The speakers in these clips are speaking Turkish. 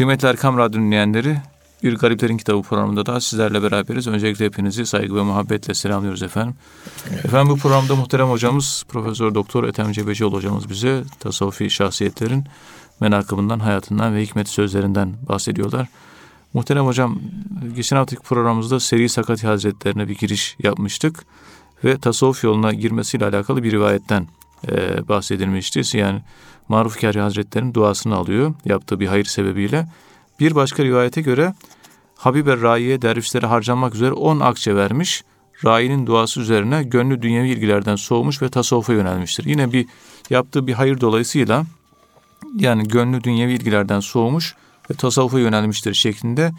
Kıymetli Erkam Radyo dinleyenleri, Bir Gariplerin Kitabı programında da sizlerle beraberiz. Öncelikle hepinizi saygı ve muhabbetle selamlıyoruz efendim. Efendim bu programda muhterem hocamız Profesör Doktor Ethem Cebecioğlu hocamız bize tasavvufi şahsiyetlerin menakıbından, hayatından ve hikmet sözlerinden bahsediyorlar. Muhterem hocam, geçen haftaki programımızda Seri Sakati Hazretlerine bir giriş yapmıştık ve tasavvuf yoluna girmesiyle alakalı bir rivayetten e, bahsedilmişti. Yani Maruf Kari Hazretleri'nin duasını alıyor yaptığı bir hayır sebebiyle. Bir başka rivayete göre Habibe Rai'ye dervişlere harcanmak üzere 10 akçe vermiş. Rai'nin duası üzerine gönlü dünyevi ilgilerden soğumuş ve tasavvufa yönelmiştir. Yine bir yaptığı bir hayır dolayısıyla yani gönlü dünyevi ilgilerden soğumuş ve tasavvufa yönelmiştir şeklinde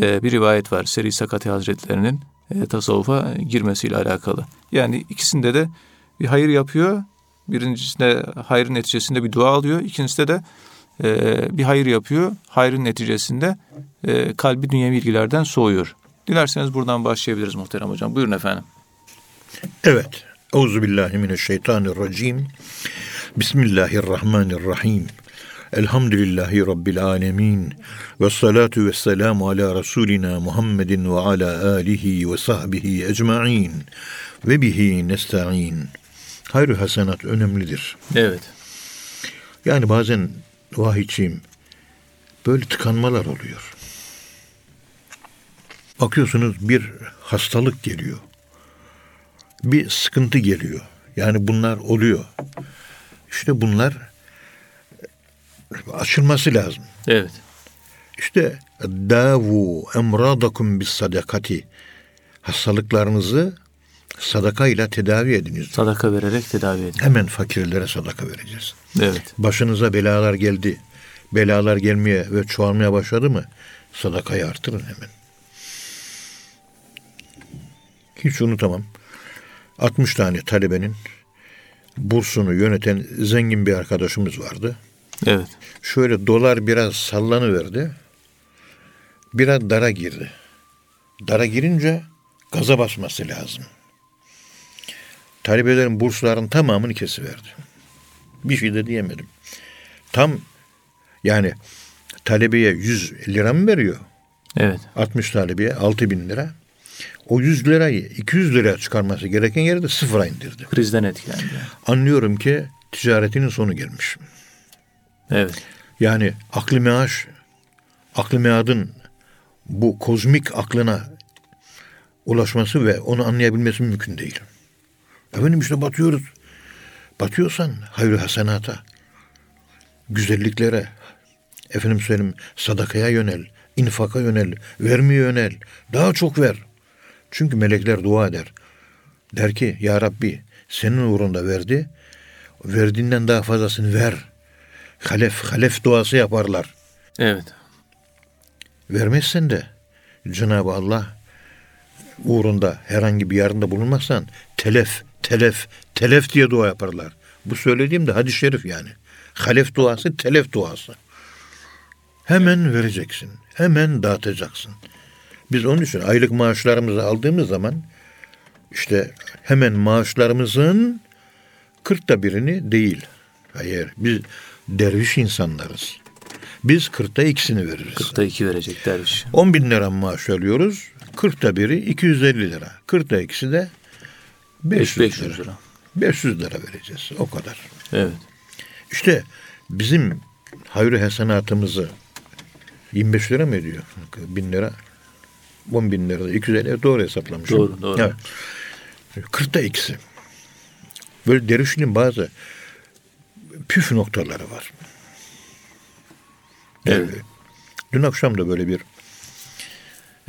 e, bir rivayet var. Seri Sakati Hazretleri'nin e, tasavvufa girmesiyle alakalı. Yani ikisinde de bir hayır yapıyor. Birincisinde hayrın neticesinde bir dua alıyor. İkincisinde de e, bir hayır yapıyor. Hayrın neticesinde e, kalbi dünyevi ilgilerden soğuyor. Dilerseniz buradan başlayabiliriz muhterem hocam. Buyurun efendim. Evet. Euzubillahimineşşeytanirracim. Bismillahirrahmanirrahim. Elhamdülillahi Rabbil alemin. Ve salatu ve selamu ala Resulina Muhammedin ve ala alihi ve sahbihi ecma'in. Ve bihi nesta'in. Hayrı hasenat önemlidir. Evet. Yani bazen vahiyçiyim böyle tıkanmalar oluyor. Bakıyorsunuz bir hastalık geliyor. Bir sıkıntı geliyor. Yani bunlar oluyor. İşte bunlar açılması lazım. Evet. İşte davu emradakum bis sadakati hastalıklarınızı sadaka ile tedavi ediniz. Sadaka vererek tedavi edin. Hemen fakirlere sadaka vereceğiz. Evet. Başınıza belalar geldi. Belalar gelmeye ve çoğalmaya başladı mı? Sadakayı artırın hemen. Hiç unutamam. 60 tane talebenin bursunu yöneten zengin bir arkadaşımız vardı. Evet. Şöyle dolar biraz sallanıverdi. Biraz dara girdi. Dara girince gaza basması lazım. Talebelerin burslarının tamamını kesiverdi. Bir şey de diyemedim. Tam yani talebeye 100 lira mı veriyor? Evet. 60 talebeye 6 bin lira. O 100 lirayı 200 liraya çıkarması gereken yerde sıfıra indirdi. Krizden etkilendi. Anlıyorum ki ticaretinin sonu gelmiş. Evet. Yani aklı meaş, aklı meadın bu kozmik aklına ulaşması ve onu anlayabilmesi mümkün değil. Efendim işte batıyoruz. Batıyorsan hayır hasenata, güzelliklere, efendim söyleyeyim sadakaya yönel, infaka yönel, vermeye yönel, daha çok ver. Çünkü melekler dua eder. Der ki ya Rabbi senin uğrunda verdi, verdiğinden daha fazlasını ver. Halef, halef duası yaparlar. Evet. Vermezsen de Cenab-ı Allah uğrunda herhangi bir yardımda bulunmazsan telef, telef, telef diye dua yaparlar. Bu söylediğim de hadis-i şerif yani. Halef duası, telef duası. Hemen vereceksin. Hemen dağıtacaksın. Biz onun için aylık maaşlarımızı aldığımız zaman işte hemen maaşlarımızın kırkta birini değil. Hayır biz derviş insanlarız. Biz kırkta ikisini veririz. Kırkta iki verecek derviş. On bin lira maaş alıyoruz. Kırkta biri 250 lira. Kırkta ikisi de 500, 500 lira. lira. 500 lira vereceğiz. O kadar. Evet. İşte bizim hayır hasenatımızı 25 lira mı ediyor? Bin lira. 10 bin lira. 250 lira doğru hesaplamışım. Doğru, doğru. Evet. 40'ta ikisi. Böyle dervişliğin bazı püf noktaları var. Evet. Dün akşam da böyle bir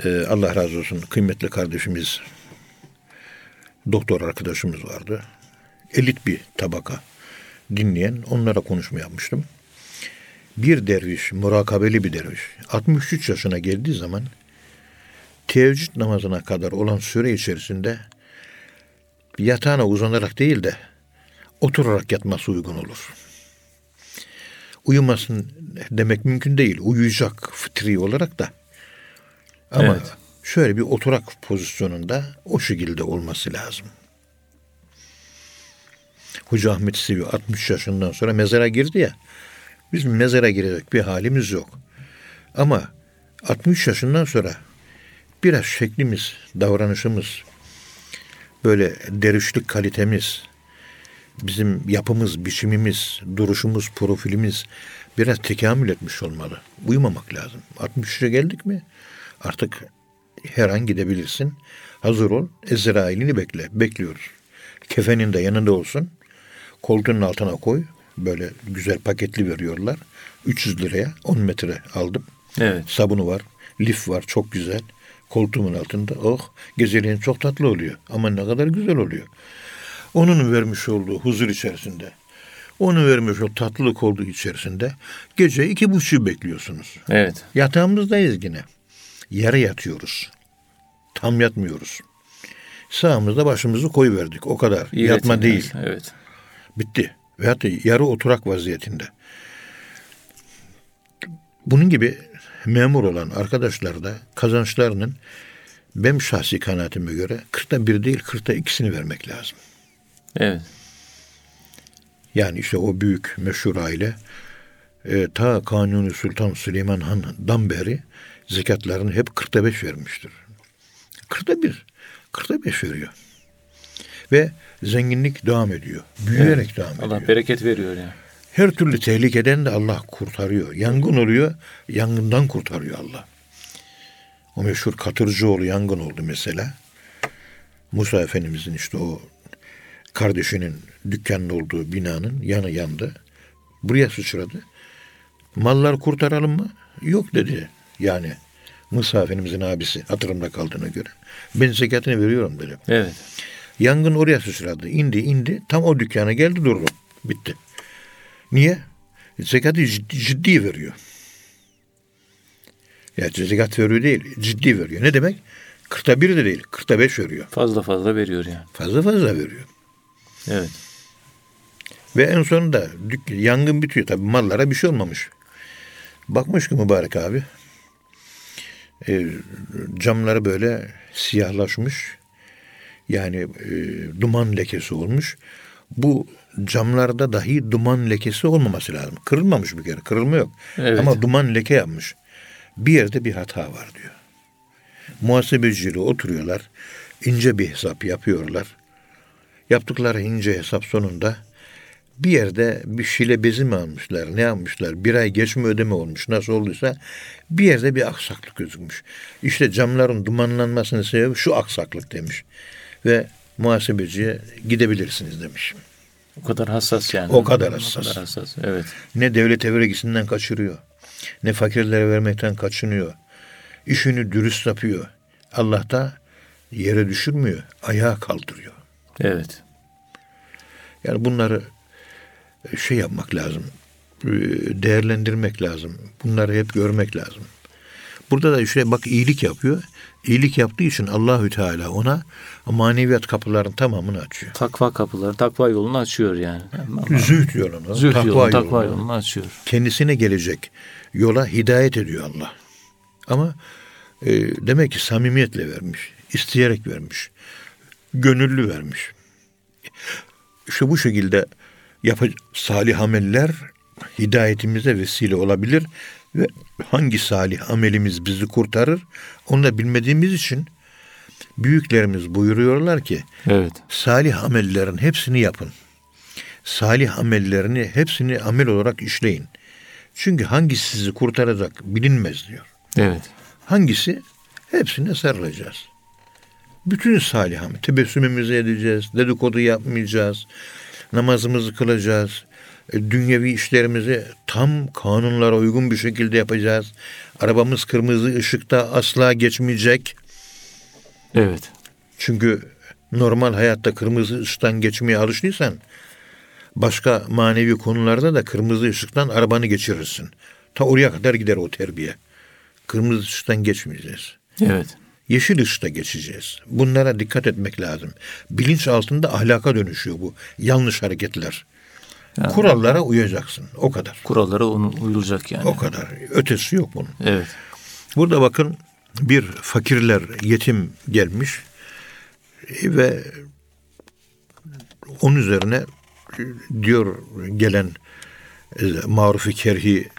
e, Allah razı olsun kıymetli kardeşimiz doktor arkadaşımız vardı. Elit bir tabaka dinleyen onlara konuşma yapmıştım. Bir derviş, murakabeli bir derviş 63 yaşına geldiği zaman teheccüd namazına kadar olan süre içerisinde yatağına uzanarak değil de oturarak yatması uygun olur. Uyumasın demek mümkün değil. Uyuyacak fıtri olarak da. Ama evet. Şöyle bir oturak pozisyonunda o şekilde olması lazım. Hoca Ahmet Sevi 60 yaşından sonra mezara girdi ya. Bizim mezara girecek bir halimiz yok. Ama 63 yaşından sonra biraz şeklimiz, davranışımız, böyle derişlik kalitemiz, bizim yapımız, biçimimiz, duruşumuz, profilimiz biraz tekamül etmiş olmalı. Uyumamak lazım. 63'e geldik mi artık her an gidebilirsin. Hazır ol. Ezrail'ini bekle. Bekliyoruz. Kefenin de yanında olsun. Koltuğun altına koy. Böyle güzel paketli veriyorlar. 300 liraya 10 metre aldım. Evet. Sabunu var. Lif var. Çok güzel. Koltuğumun altında. Oh geceliğin çok tatlı oluyor. Ama ne kadar güzel oluyor. Onun vermiş olduğu huzur içerisinde. Onun vermiş o tatlılık olduğu içerisinde gece iki buçuğu bekliyorsunuz. Evet. Yatağımızdayız yine. Yere yatıyoruz. Tam yatmıyoruz. Sağımızda başımızı koyuverdik. O kadar. İyi Yatma yetin, değil. Evet. evet. Bitti. Veyahut da yarı oturak vaziyetinde. Bunun gibi memur olan arkadaşlar da kazançlarının benim şahsi kanaatime göre 40'ta bir değil 40'ta ikisini vermek lazım. Evet. Yani işte o büyük meşhur aile e, ta Kanuni Sultan Süleyman Han'dan beri zekatlarını hep 40'ta 5 vermiştir. 40'ta 1, 40'ta 5 veriyor. Ve zenginlik devam ediyor. Büyüyerek Evet. devam ediyor. Allah bereket veriyor yani. Her türlü tehlikeden de Allah kurtarıyor. Yangın oluyor, yangından kurtarıyor Allah. O meşhur Katırcıoğlu yangın oldu mesela. Musa Efendimizin işte o kardeşinin dükkanın olduğu binanın yanı yandı. Buraya sıçradı. Mallar kurtaralım mı? Yok dedi. Yani Musa Efendimizin abisi hatırımda kaldığına göre. Ben zekatını veriyorum dedi. Evet. Yangın oraya sıçradı. İndi indi. Tam o dükkana geldi durdu. Bitti. Niye? Zekatı ciddi, ciddi veriyor. Ya zekat veriyor değil. Ciddi veriyor. Ne demek? Kırkta bir de değil. Kırkta beş veriyor. Fazla fazla veriyor yani. Fazla fazla veriyor. Evet. Ve en sonunda yangın bitiyor. Tabii mallara bir şey olmamış. Bakmış ki mübarek abi. E, camları böyle siyahlaşmış. Yani e, duman lekesi olmuş. Bu camlarda dahi duman lekesi olmaması lazım. Kırılmamış bir kere. Kırılma yok. Evet. Ama duman leke yapmış. Bir yerde bir hata var diyor. Muhasebeciyle oturuyorlar. ince bir hesap yapıyorlar. Yaptıkları ince hesap sonunda bir yerde bir şile bezi mi almışlar, ne almışlar, bir ay geç mi ödeme olmuş, nasıl olduysa bir yerde bir aksaklık gözükmüş. İşte camların dumanlanmasının sebebi şu aksaklık demiş. Ve muhasebeciye gidebilirsiniz demiş. O kadar hassas yani. O kadar hassas. O kadar hassas. Evet. Ne devlet vergisinden kaçırıyor, ne fakirlere vermekten kaçınıyor. İşini dürüst yapıyor. Allah da yere düşürmüyor, ayağa kaldırıyor. Evet. Yani bunları şey yapmak lazım. e, Değerlendirmek lazım. Bunları hep görmek lazım. Burada da işte bak iyilik yapıyor. İyilik yaptığı için Allahü Teala ona maneviyat kapılarının tamamını açıyor. Takva kapıları, takva yolunu açıyor yani. Zühd yolunu, Zühd takva yolunu, takva yolunu, yolunu açıyor. kendisine gelecek yola hidayet ediyor Allah. Ama e, demek ki samimiyetle vermiş, isteyerek vermiş, gönüllü vermiş. İşte bu şekilde yapı salih ameller hidayetimize vesile olabilir ve hangi salih amelimiz bizi kurtarır onu da bilmediğimiz için büyüklerimiz buyuruyorlar ki Evet. salih amellerin hepsini yapın. Salih amellerini hepsini amel olarak işleyin. Çünkü hangisi sizi kurtaracak bilinmez diyor. Evet. Hangisi? Hepsine sarılacağız. Bütün salih amel. Tebessümümüzü edeceğiz. Dedikodu yapmayacağız. Namazımızı kılacağız. E, Dünyevi işlerimizi tam kanunlara uygun bir şekilde yapacağız. Arabamız kırmızı ışıkta asla geçmeyecek. Evet. Çünkü normal hayatta kırmızı ışıktan geçmeye alıştıysan başka manevi konularda da kırmızı ışıktan arabanı geçirirsin. Ta oraya kadar gider o terbiye. Kırmızı ışıktan geçmeyeceğiz. Evet. Yeşil ışıkta geçeceğiz. Bunlara dikkat etmek lazım. Bilinç altında ahlaka dönüşüyor bu yanlış hareketler. Yani Kurallara uyacaksın. O kadar. kurallara uyulacak yani. O kadar. Ötesi yok bunun. Evet. Burada bakın bir fakirler yetim gelmiş e, ve onun üzerine e, diyor gelen e, marufi kerhi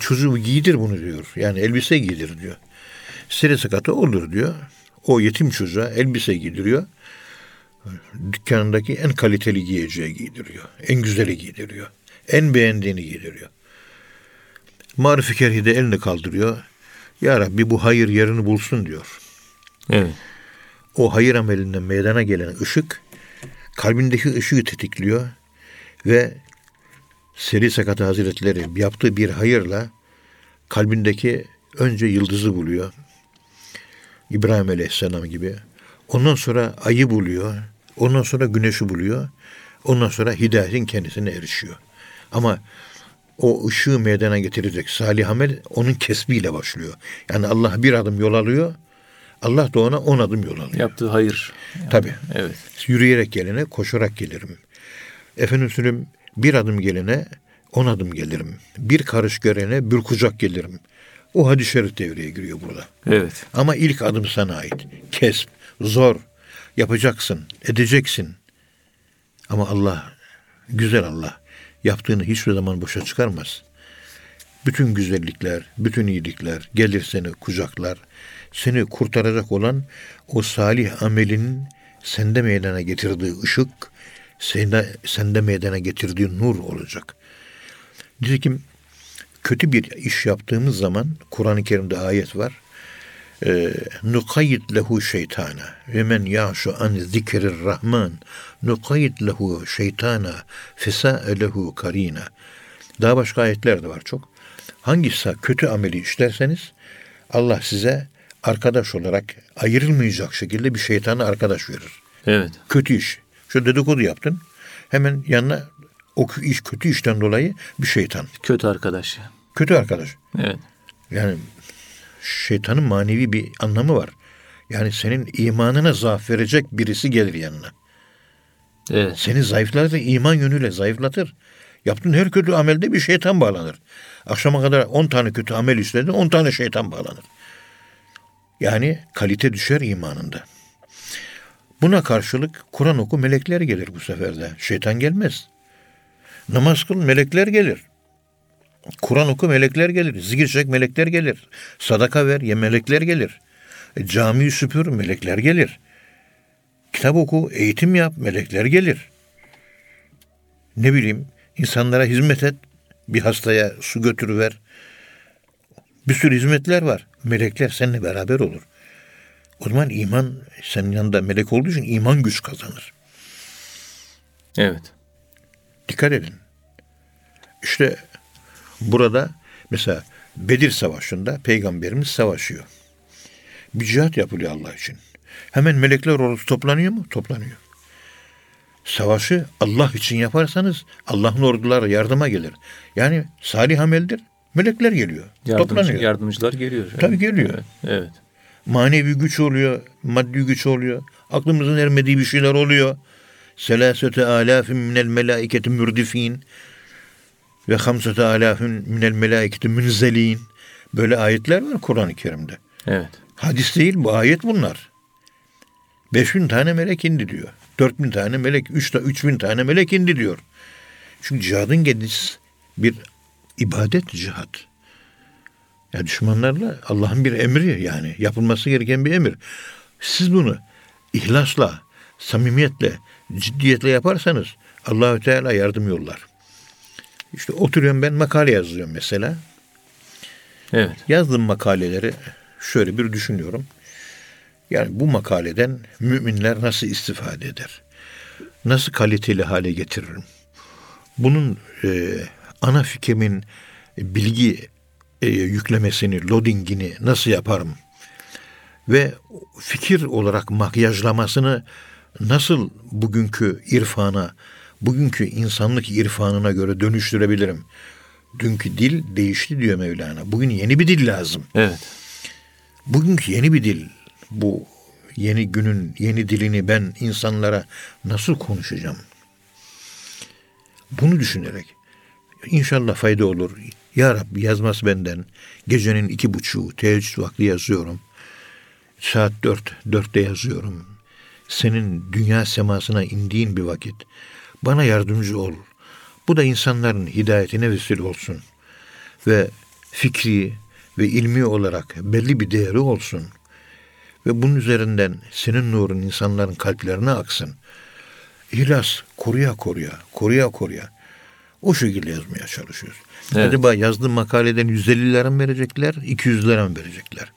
çocuğu giydir bunu diyor. Yani elbise giydir diyor. Sere sakatı olur diyor. O yetim çocuğa elbise giydiriyor. Dükkanındaki en kaliteli giyeceği giydiriyor. En güzeli giydiriyor. En beğendiğini giydiriyor. Marifi kerhi de elini kaldırıyor. Ya Rabbi bu hayır yerini bulsun diyor. Evet. O hayır amelinden meydana gelen ışık kalbindeki ışığı tetikliyor ve Seri Sakat Hazretleri yaptığı bir hayırla kalbindeki önce yıldızı buluyor. İbrahim Aleyhisselam gibi. Ondan sonra ayı buluyor. Ondan sonra güneşi buluyor. Ondan sonra hidayetin kendisine erişiyor. Ama o ışığı meydana getirecek salih amel onun kesbiyle başlıyor. Yani Allah bir adım yol alıyor. Allah da ona on adım yol alıyor. Yaptığı hayır. Yani, Tabii. Evet. Yürüyerek gelene koşarak gelirim. Efendim söyleyeyim bir adım gelene on adım gelirim. Bir karış görene bir kucak gelirim. O hadis-i şerif devreye giriyor burada. Evet. Ama ilk adım sana ait. Kesp, zor. Yapacaksın, edeceksin. Ama Allah, güzel Allah, yaptığını hiçbir zaman boşa çıkarmaz. Bütün güzellikler, bütün iyilikler gelir seni kucaklar. Seni kurtaracak olan o salih amelinin sende meydana getirdiği ışık, sende, sende meydana getirdiği nur olacak. Nitekim kötü bir iş yaptığımız zaman Kur'an-ı Kerim'de ayet var. Ee, nukayyid lehu şeytana ve men ya'şu an zikrir rahman nukayyid lehu şeytana fesa'e lehu karina. Daha başka ayetler de var çok. Hangisi kötü ameli işlerseniz Allah size arkadaş olarak ayrılmayacak şekilde bir şeytanı arkadaş verir. Evet. Kötü iş. Şu dedikodu yaptın. Hemen yanına o iş kötü işten dolayı bir şeytan. Kötü arkadaş. Kötü arkadaş. Evet. Yani şeytanın manevi bir anlamı var. Yani senin imanına zaaf verecek birisi gelir yanına. Evet. Seni zayıflatır, iman yönüyle zayıflatır. Yaptığın her kötü amelde bir şeytan bağlanır. Akşama kadar 10 tane kötü amel işledin, 10 tane şeytan bağlanır. Yani kalite düşer imanında. Buna karşılık Kur'an oku melekler gelir bu sefer de. Şeytan gelmez. Namaz kıl melekler gelir. Kur'an oku melekler gelir. Zikir çek melekler gelir. Sadaka ver ye melekler gelir. E, camiyi süpür melekler gelir. Kitap oku, eğitim yap melekler gelir. Ne bileyim insanlara hizmet et. Bir hastaya su götürüver. Bir sürü hizmetler var. Melekler seninle beraber olur. O zaman iman senin yanında melek olduğu için iman güç kazanır. Evet. Dikkat edin. İşte burada mesela Bedir Savaşı'nda peygamberimiz savaşıyor. Bir cihat yapılıyor Allah için. Hemen melekler orası toplanıyor mu? Toplanıyor. Savaşı Allah için yaparsanız Allah'ın orduları yardıma gelir. Yani salih ameldir. Melekler geliyor. Yardımcı, toplanıyor. yardımcılar geliyor. Tabii geliyor. Evet. evet. Manevi güç oluyor, maddi güç oluyor. Aklımızın ermediği bir şeyler oluyor. Selasete alafin minel melaiketi mürdifin ve hamsete alafin minel melaiketi münzelin. Böyle ayetler var Kur'an-ı Kerim'de. Evet. Hadis değil bu ayet bunlar. 5000 tane melek indi diyor. 4000 tane melek, 3 3000 tane melek indi diyor. Çünkü cihadın kendisi bir ibadet cihat. Ya düşmanlarla Allah'ın bir emri yani yapılması gereken bir emir. Siz bunu ihlasla, samimiyetle, ciddiyetle yaparsanız Allahü Teala yardım yollar. İşte oturuyorum ben makale yazıyorum mesela. Evet. Yazdığım makaleleri şöyle bir düşünüyorum. Yani bu makaleden müminler nasıl istifade eder? Nasıl kaliteli hale getiririm? Bunun e, ana fikrimin bilgi e, yüklemesini, loadingini nasıl yaparım? Ve fikir olarak makyajlamasını nasıl bugünkü irfana, bugünkü insanlık irfanına göre dönüştürebilirim? Dünkü dil değişti diyor Mevlana. Bugün yeni bir dil lazım. Evet. Bugünkü yeni bir dil. Bu yeni günün yeni dilini ben insanlara nasıl konuşacağım? Bunu düşünerek inşallah fayda olur. Ya Rabbi yazması benden. Gecenin iki buçuğu teheccüd vakti yazıyorum. Saat dört, dörtte yazıyorum. Senin dünya semasına indiğin bir vakit. Bana yardımcı ol. Bu da insanların hidayetine vesile olsun. Ve fikri ve ilmi olarak belli bir değeri olsun. Ve bunun üzerinden senin nurun insanların kalplerine aksın. İhlas koruya koruya, koruya koruya. O şekilde yazmaya çalışıyoruz. Evet. Acaba yazdığım makaleden 150 lira mı verecekler, 200 lira mı verecekler?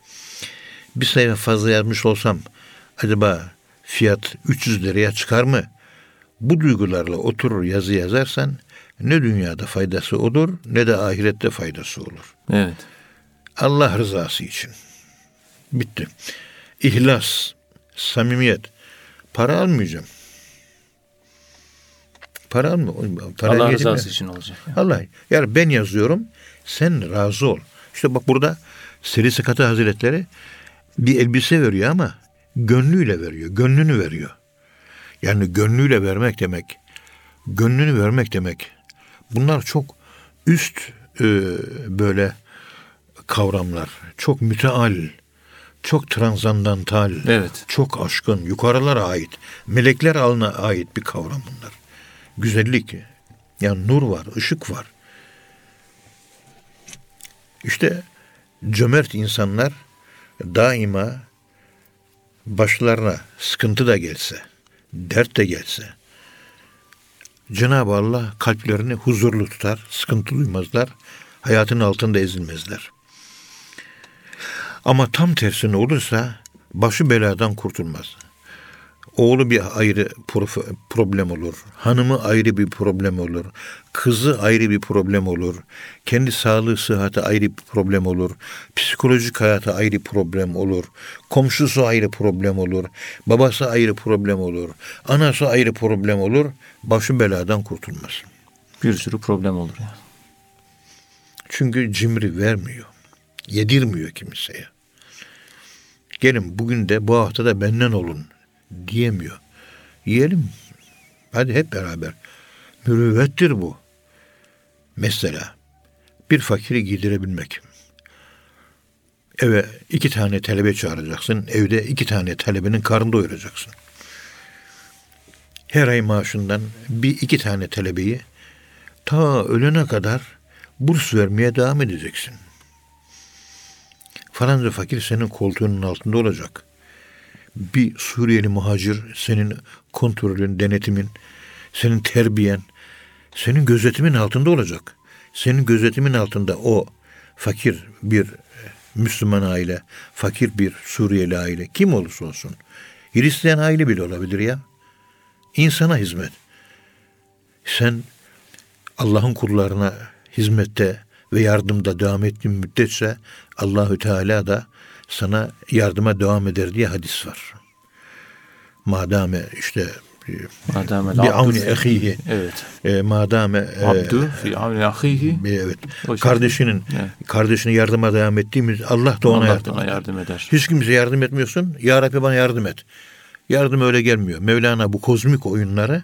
Bir sayfa fazla yazmış olsam acaba fiyat 300 liraya çıkar mı? Bu duygularla oturur yazı yazarsan ne dünyada faydası olur ne de ahirette faydası olur. Evet. Allah rızası için. Bitti. İhlas, samimiyet. Para almayacağım. Para alma. Para Allah rızası için olacak. Yani. Allah. Yani ben yazıyorum. Sen razı ol. İşte bak burada Seri Sıkatı Hazretleri bir elbise veriyor ama gönlüyle veriyor. Gönlünü veriyor. Yani gönlüyle vermek demek. Gönlünü vermek demek. Bunlar çok üst e, böyle kavramlar. Çok müteal, çok transandantal, evet. çok aşkın, yukarılara ait, melekler alına ait bir kavram bunlar. Güzellik, yani nur var, ışık var. İşte cömert insanlar daima başlarına sıkıntı da gelse, dert de gelse, Cenab-ı Allah kalplerini huzurlu tutar, sıkıntı duymazlar, hayatın altında ezilmezler. Ama tam tersine olursa başı beladan kurtulmaz. Oğlu bir ayrı problem olur. Hanımı ayrı bir problem olur. Kızı ayrı bir problem olur. Kendi sağlığı, sıhhati ayrı bir problem olur. Psikolojik hayatı ayrı problem olur. Komşusu ayrı problem olur. Babası ayrı problem olur. Anası ayrı problem olur. Başı beladan kurtulmaz. Bir sürü problem olur ya. Çünkü cimri vermiyor. Yedirmiyor kimseye. Gelin bugün de bu hafta da benden olun diyemiyor. Yiyelim. Hadi hep beraber. Mürüvvettir bu. Mesela bir fakiri giydirebilmek. Eve iki tane talebe çağıracaksın. Evde iki tane talebenin karnını doyuracaksın. Her ay maaşından bir iki tane talebeyi ta ölene kadar burs vermeye devam edeceksin. Falanca fakir senin koltuğunun altında olacak bir Suriyeli muhacir senin kontrolün, denetimin, senin terbiyen, senin gözetimin altında olacak. Senin gözetimin altında o fakir bir Müslüman aile, fakir bir Suriyeli aile, kim olursa olsun. Hristiyan aile bile olabilir ya. İnsana hizmet. Sen Allah'ın kullarına hizmette ve yardımda devam ettiğin müddetçe Allahü Teala da sana yardıma devam eder diye hadis var. Madame işte madame bir avni ehihi. Evet. E, madame e, abdu fi avni ahihi. Evet. Kardeşinin evet. kardeşine yardıma devam ettiğimiz Allah da ona, Allah yardım, ona yardım eder. Hiç kimse yardım etmiyorsun. Ya Rabbi bana yardım et. Yardım öyle gelmiyor. Mevlana bu kozmik oyunları,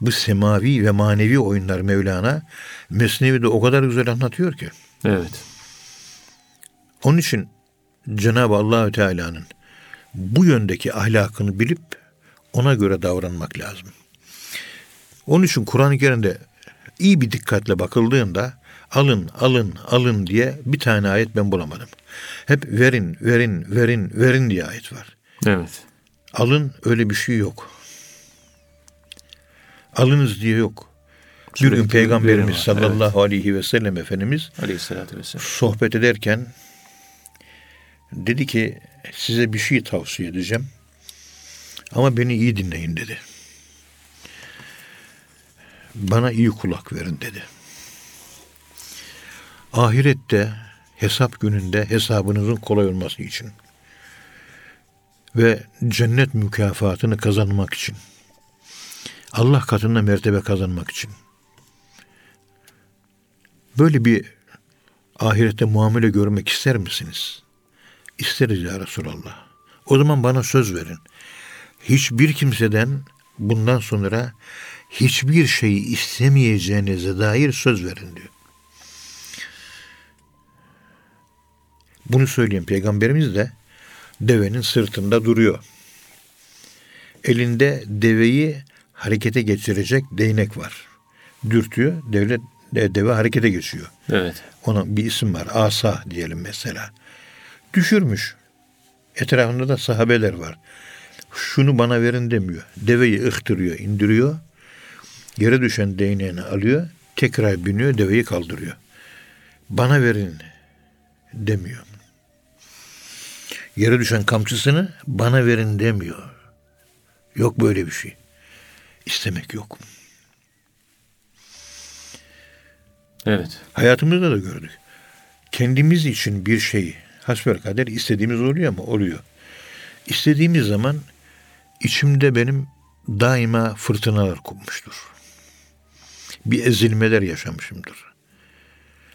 bu semavi ve manevi oyunlar Mevlana Mesnevi'de o kadar güzel anlatıyor ki. Evet. Onun için Cenab-ı Allahü Teala'nın bu yöndeki ahlakını bilip ona göre davranmak lazım. Onun için Kur'an-ı Kerim'de iyi bir dikkatle bakıldığında alın, alın, alın diye bir tane ayet ben bulamadım. Hep verin, verin, verin, verin diye ayet var. Evet. Alın öyle bir şey yok. Alınız diye yok. Bir gün Peygamberimiz sallallahu aleyhi ve sellem Efendimiz Aleyhisselatü vesselam. sohbet ederken Dedi ki size bir şey tavsiye edeceğim. Ama beni iyi dinleyin dedi. Bana iyi kulak verin dedi. Ahirette hesap gününde hesabınızın kolay olması için ve cennet mükafatını kazanmak için Allah katında mertebe kazanmak için böyle bir ahirette muamele görmek ister misiniz? İsteriz ya Resulallah. O zaman bana söz verin. Hiçbir kimseden bundan sonra hiçbir şeyi istemeyeceğinize dair söz verin diyor. Bunu söyleyen peygamberimiz de devenin sırtında duruyor. Elinde deveyi harekete geçirecek değnek var. dürtüyor. Devlet de, deve harekete geçiyor. Evet. Ona bir isim var. Asa diyelim mesela. Düşürmüş. Etrafında da sahabeler var. Şunu bana verin demiyor. Deveyi ıhtırıyor, indiriyor. Yere düşen değneğini alıyor. Tekrar biniyor, deveyi kaldırıyor. Bana verin demiyor. Yere düşen kamçısını bana verin demiyor. Yok böyle bir şey. İstemek yok. Evet. Hayatımızda da gördük. Kendimiz için bir şeyi hasbelkader istediğimiz oluyor ama oluyor. İstediğimiz zaman içimde benim daima fırtınalar kopmuştur. Bir ezilmeler yaşamışımdır.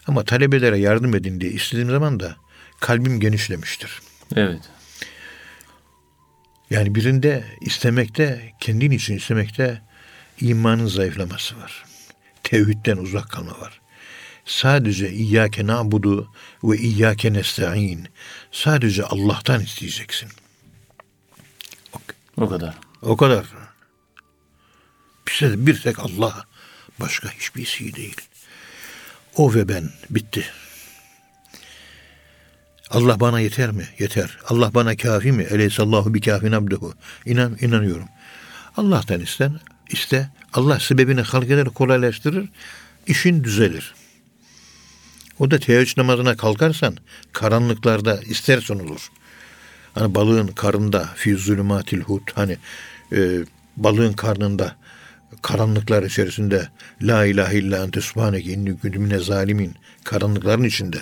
Ama talebelere yardım edin diye istediğim zaman da kalbim genişlemiştir. Evet. Yani birinde istemekte, kendin için istemekte imanın zayıflaması var. Tevhidden uzak kalma var. Sadece İyyâke na'budu ve İyyâke nesta'in. Sadece Allah'tan isteyeceksin. O kadar. O kadar. Bize bir tek Allah. Başka hiçbir şey değil. O ve ben. Bitti. Allah bana yeter mi? Yeter. Allah bana kafi mi? Eleysallahu bi kafin abduhu. İnan, inanıyorum. Allah'tan isten, iste. Allah sebebini halk eder, kolaylaştırır. işin düzelir. O da teheccüd namazına kalkarsan karanlıklarda istersen olur. Hani balığın karnında fi zulümatil hut hani e, balığın karnında karanlıklar içerisinde la ilahe illa ente subhaneke inni mine zalimin karanlıkların içinde.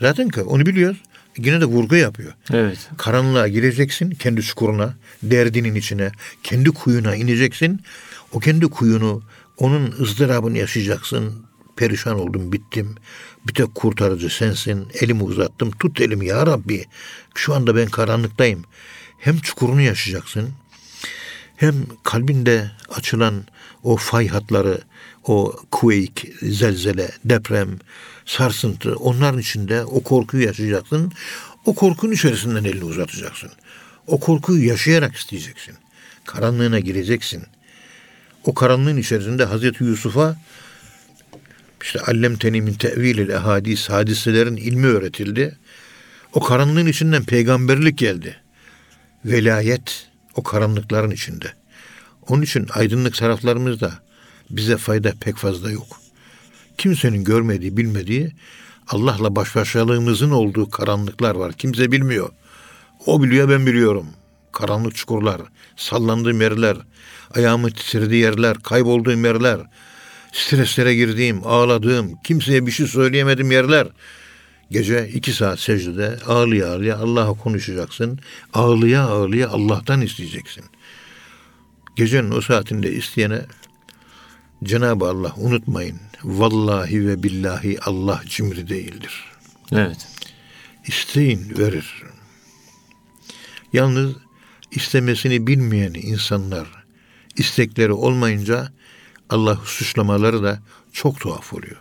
Zaten ki onu biliyoruz. Yine de vurgu yapıyor. Evet. Karanlığa gireceksin kendi çukuruna, derdinin içine, kendi kuyuna ineceksin. O kendi kuyunu, onun ızdırabını yaşayacaksın. Perişan oldum, bittim. Bir tek kurtarıcı sensin. Elimi uzattım. Tut elimi ya Rabbi. Şu anda ben karanlıktayım. Hem çukurunu yaşayacaksın. Hem kalbinde açılan o fay hatları, o quake, zelzele, deprem, sarsıntı onların içinde o korkuyu yaşayacaksın. O korkunun içerisinden elini uzatacaksın. O korkuyu yaşayarak isteyeceksin. Karanlığına gireceksin. O karanlığın içerisinde Hazreti Yusuf'a işte allem tenimin tevilil ehadis hadiselerin ilmi öğretildi. O karanlığın içinden peygamberlik geldi. Velayet o karanlıkların içinde. Onun için aydınlık taraflarımızda bize fayda pek fazla yok. Kimsenin görmediği, bilmediği Allah'la baş başalığımızın olduğu karanlıklar var. Kimse bilmiyor. O biliyor, ben biliyorum. Karanlık çukurlar, sallandığım yerler, ayağımı titrediği yerler, kaybolduğum yerler, streslere girdiğim, ağladığım, kimseye bir şey söyleyemedim yerler. Gece iki saat secdede ağlıya ağlıya Allah'a konuşacaksın. Ağlıya ağlıya Allah'tan isteyeceksin. Gecenin o saatinde isteyene Cenab-ı Allah unutmayın. Vallahi ve billahi Allah cimri değildir. Evet. İsteyin verir. Yalnız istemesini bilmeyen insanlar istekleri olmayınca Allah'ı suçlamaları da çok tuhaf oluyor.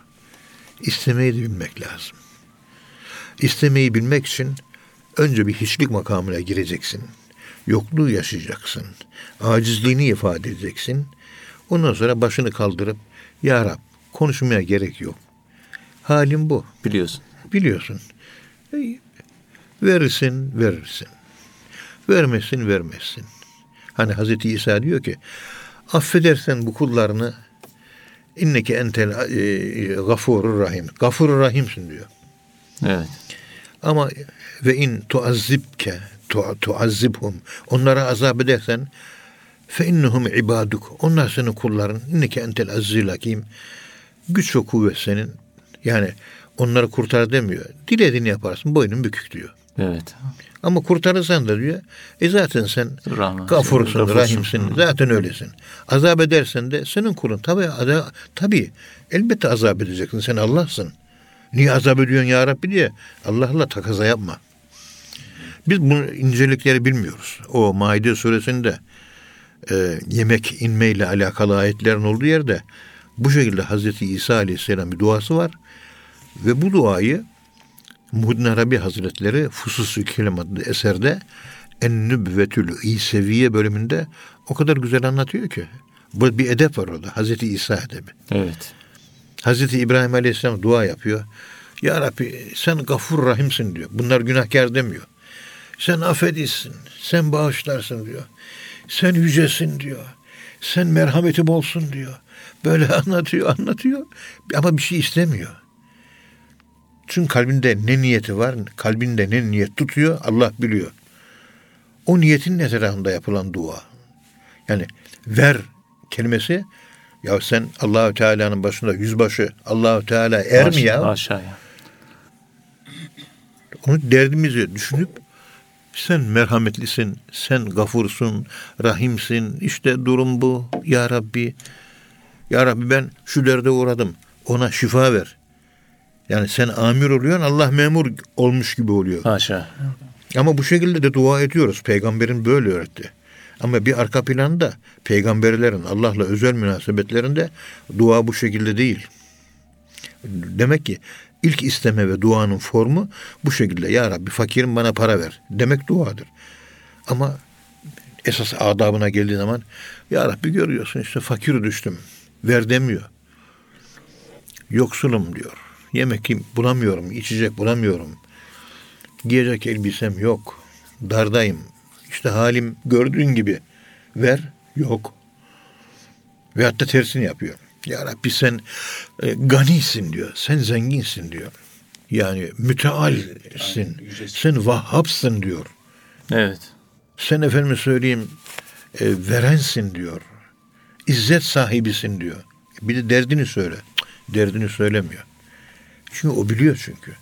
İstemeyi de bilmek lazım. İstemeyi bilmek için önce bir hiçlik makamına gireceksin. Yokluğu yaşayacaksın. Acizliğini ifade edeceksin. Ondan sonra başını kaldırıp Ya Rab konuşmaya gerek yok. Halim bu. Biliyorsun. Biliyorsun. Verirsin, verirsin. Vermesin, vermezsin. Hani Hazreti İsa diyor ki affedersen bu kullarını inneke entel e, gafurur rahim. Gafurur rahimsin diyor. Evet. Ama ve in tuazzibke tu, tuazzibhum. Onlara azap edersen fe innehum ibaduk. Onlar senin kulların. İnneke entel azzizil hakim. Güç ve kuvvet senin. Yani onları kurtar demiyor. Dilediğini yaparsın boynun bükük diyor Evet. ama kurtarırsan da diyor e zaten sen Rahman. gafursun, Gafursun. rahimsin. Zaten öylesin. Azap edersen de senin kulun. Tabi tabi elbette azap edeceksin. Sen Allah'sın. Niye azap ediyorsun ya Rabbi diye Allah'la takaza yapma. Biz bu incelikleri bilmiyoruz. O Maide suresinde e, yemek inmeyle alakalı ayetlerin olduğu yerde bu şekilde Hazreti İsa Aleyhisselam bir duası var. Ve bu duayı Muhyiddin Arabi Hazretleri Fusus-u Kelim adlı eserde En Nübvetül İseviye bölümünde o kadar güzel anlatıyor ki. Bu bir edep var orada. Hazreti İsa edebi. Evet. Hazreti İbrahim Aleyhisselam dua yapıyor. Ya Rabbi sen gafur rahimsin diyor. Bunlar günahkar demiyor. Sen affedilsin, sen bağışlarsın diyor. Sen yücesin diyor. Sen merhametim olsun diyor. Böyle anlatıyor, anlatıyor. Ama bir şey istemiyor. Çünkü kalbinde ne niyeti var, kalbinde ne niyet tutuyor Allah biliyor. O niyetin etrafında yapılan dua. Yani ver kelimesi ya sen Allahü Teala'nın başında yüzbaşı Allahü Teala er mi ya? Aşağıya. Onu derdimizi düşünüp sen merhametlisin, sen gafursun, rahimsin. İşte durum bu. Ya Rabbi, Ya Rabbi ben şu derde uğradım. Ona şifa ver. Yani sen amir oluyorsun, Allah memur olmuş gibi oluyor. Haşa. Ama bu şekilde de dua ediyoruz. Peygamberin böyle öğretti. Ama bir arka planda peygamberlerin Allah'la özel münasebetlerinde dua bu şekilde değil. Demek ki ilk isteme ve duanın formu bu şekilde. Ya Rabbi fakirim bana para ver demek duadır. Ama esas adabına geldiği zaman Ya Rabbi görüyorsun işte fakir düştüm. Ver demiyor. Yoksulum diyor. Yemek bulamıyorum, içecek bulamıyorum. Giyecek elbisem yok. Dardayım. İşte halim gördüğün gibi. Ver, yok. Ve hatta tersini yapıyor. Ya Rabbi sen e, ganisin diyor. Sen zenginsin diyor. Yani mütealsin. Sen vahhapsın diyor. Evet. Sen efendime söyleyeyim e, verensin diyor. İzzet sahibisin diyor. Bir de derdini söyle. Derdini söylemiyor. Çünkü o biliyor çünkü.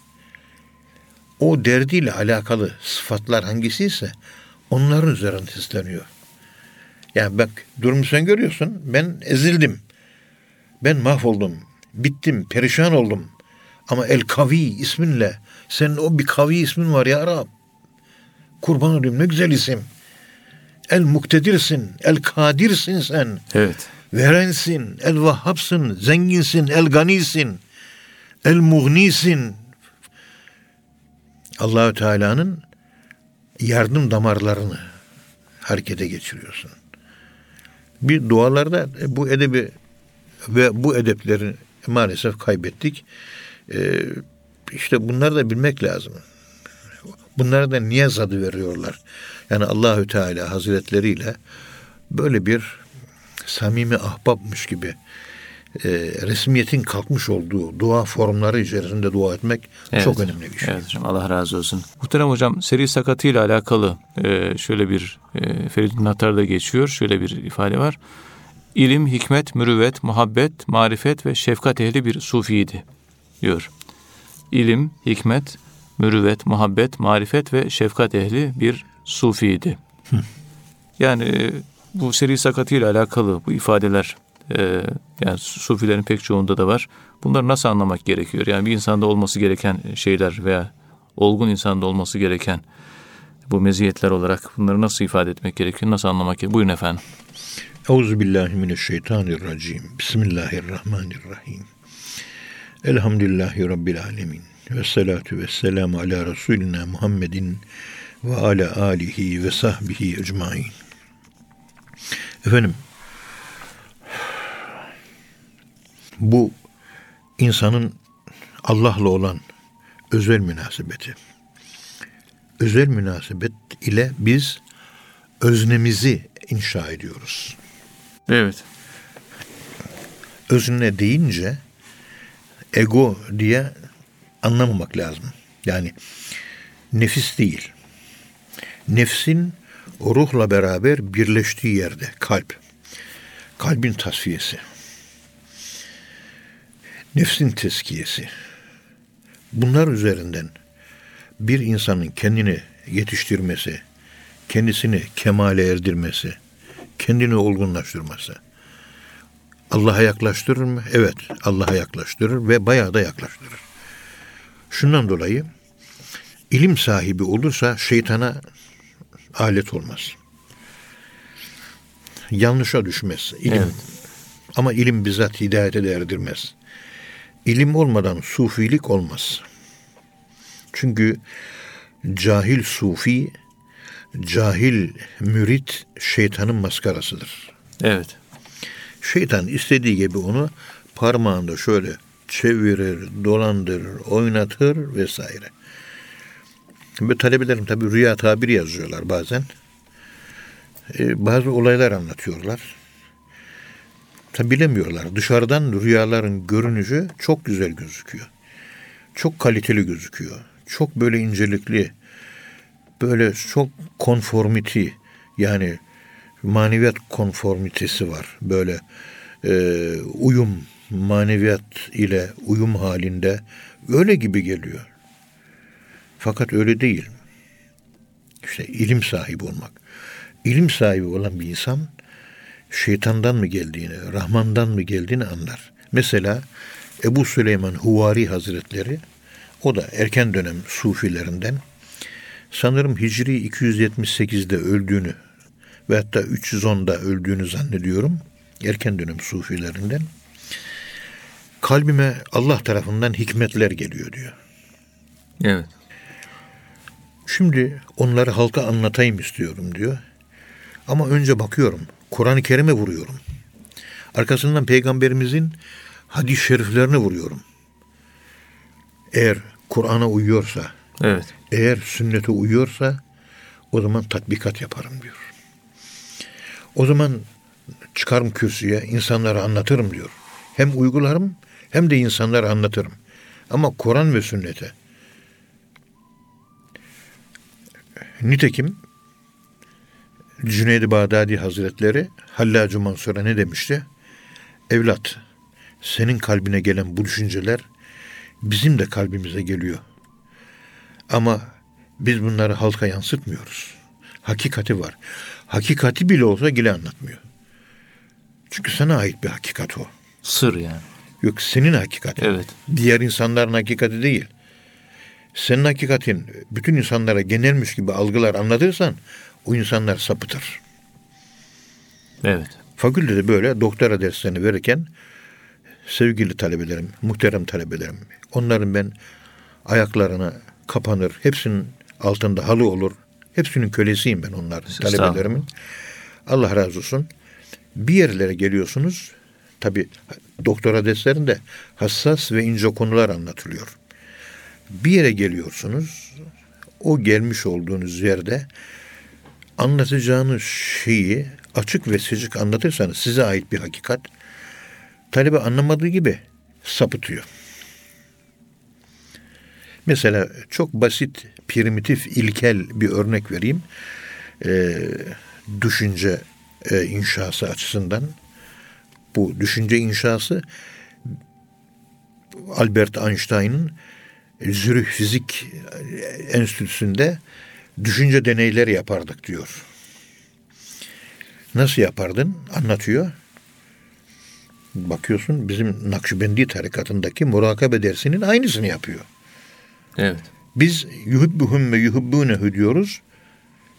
O derdiyle alakalı sıfatlar hangisiyse onların üzerinde sesleniyor. Yani bak durumu sen görüyorsun. Ben ezildim. Ben mahvoldum. Bittim. Perişan oldum. Ama El Kavi isminle senin o bir kavi ismin var ya Rab. Kurban olayım ne güzel isim. El muktedirsin, el kadirsin sen. Evet. Verensin, el vahhapsın, zenginsin, el ganisin, el muğnisin. Allahü Teala'nın yardım damarlarını harekete geçiriyorsun. Bir dualarda bu edebi ve bu edepleri maalesef kaybettik. Ee, işte bunları da bilmek lazım. Bunlara da niyaz adı veriyorlar. Yani Allahü Teala Hazretleriyle böyle bir samimi ahbapmış gibi e, resmiyetin kalkmış olduğu dua formları içerisinde dua etmek Evet. çok önemli bir şey. Evet hocam Allah razı olsun. Muhterem hocam seri sakatıyla alakalı e, şöyle bir e, Feridun Natar'da geçiyor. Şöyle bir ifade var. İlim, hikmet, mürüvvet, muhabbet, marifet ve şefkat ehli bir sufiydi diyor. İlim, hikmet, mürüvvet, muhabbet, marifet ve şefkat ehli bir sufiydi. Yani e, bu seri sakatıyla alakalı bu ifadeler e, yani sufilerin pek çoğunda da var. Bunları nasıl anlamak gerekiyor? Yani bir insanda olması gereken şeyler veya olgun insanda olması gereken bu meziyetler olarak bunları nasıl ifade etmek gerekiyor? Nasıl anlamak gerekiyor? Buyurun efendim. Euzubillahimineşşeytanirracim. Bismillahirrahmanirrahim. Elhamdülillahi Rabbil alemin. Ve salatu ve selamu ala Resulina Muhammedin ve ala alihi ve sahbihi ecmain. Efendim, bu insanın Allah'la olan özel münasebeti. Özel münasebet ile biz öznemizi inşa ediyoruz. Evet. Özne deyince ego diye anlamamak lazım. Yani nefis değil. Nefsin ruhla beraber birleştiği yerde kalp. Kalbin tasfiyesi. Nefsin teskiyesi. Bunlar üzerinden bir insanın kendini yetiştirmesi, kendisini kemale erdirmesi, kendini olgunlaştırması. Allah'a yaklaştırır mı? Evet, Allah'a yaklaştırır ve bayağı da yaklaştırır. Şundan dolayı ilim sahibi olursa şeytana alet olmaz. Yanlışa düşmez. İlim. Evet. Ama ilim bizzat hidayete de erdirmez. İlim olmadan sufilik olmaz. Çünkü cahil sufi, cahil mürit şeytanın maskarasıdır. Evet. Şeytan istediği gibi onu parmağında şöyle çevirir, dolandırır, oynatır vesaire. Ve talebelerim tabi rüya tabiri yazıyorlar bazen. Ee, bazı olaylar anlatıyorlar. Tabi bilemiyorlar. Dışarıdan rüyaların görünüşü çok güzel gözüküyor. Çok kaliteli gözüküyor. Çok böyle incelikli. Böyle çok konformiti yani maneviyat konformitesi var. Böyle e, uyum maneviyat ile uyum halinde öyle gibi geliyor. Fakat öyle değil. İşte ilim sahibi olmak. İlim sahibi olan bir insan şeytandan mı geldiğini, Rahman'dan mı geldiğini anlar. Mesela Ebu Süleyman Huvari Hazretleri o da erken dönem sufilerinden sanırım Hicri 278'de öldüğünü ve hatta 310'da öldüğünü zannediyorum. Erken dönem sufilerinden. Kalbime Allah tarafından hikmetler geliyor diyor. Evet. Şimdi onları halka anlatayım istiyorum diyor. Ama önce bakıyorum. Kur'an-ı Kerim'e vuruyorum. Arkasından peygamberimizin hadis-i şeriflerini vuruyorum. Eğer Kur'an'a uyuyorsa, Evet. eğer sünnete uyuyorsa o zaman tatbikat yaparım diyor. O zaman çıkarım kürsüye insanlara anlatırım diyor. Hem uygularım hem de insanlara anlatırım. Ama Kur'an ve sünnete. Nitekim Cüneyd-i Bağdadi Hazretleri Hallacı Mansur'a ne demişti? Evlat, senin kalbine gelen bu düşünceler bizim de kalbimize geliyor. Ama biz bunları halka yansıtmıyoruz. Hakikati var. Hakikati bile olsa gile anlatmıyor. Çünkü sana ait bir hakikat o. Sır yani. Yok senin hakikatin. Evet. Diğer insanların hakikati değil. Senin hakikatin bütün insanlara genelmiş gibi algılar anlatırsan o insanlar sapıtır. Evet. Fakültede böyle doktora derslerini verirken sevgili talebelerim, muhterem talebelerim, onların ben ayaklarına kapanır, hepsinin altında halı olur, hepsinin kölesiyim ben onlar talebelerimin. Allah razı olsun. Bir yerlere geliyorsunuz, tabi doktora derslerinde hassas ve ince konular anlatılıyor. Bir yere geliyorsunuz, o gelmiş olduğunuz yerde anlatacağınız şeyi açık ve seçik anlatırsanız size ait bir hakikat talebe anlamadığı gibi sapıtıyor. Mesela çok basit, primitif, ilkel bir örnek vereyim. Ee, düşünce e, inşası açısından. Bu düşünce inşası Albert Einstein'ın Zürih Fizik Enstitüsü'nde düşünce deneyleri yapardık diyor. Nasıl yapardın? Anlatıyor. Bakıyorsun bizim Nakşibendi tarikatındaki murakabe dersinin aynısını yapıyor. Evet. Biz yuhibbuhum ve yuhibbunehu diyoruz.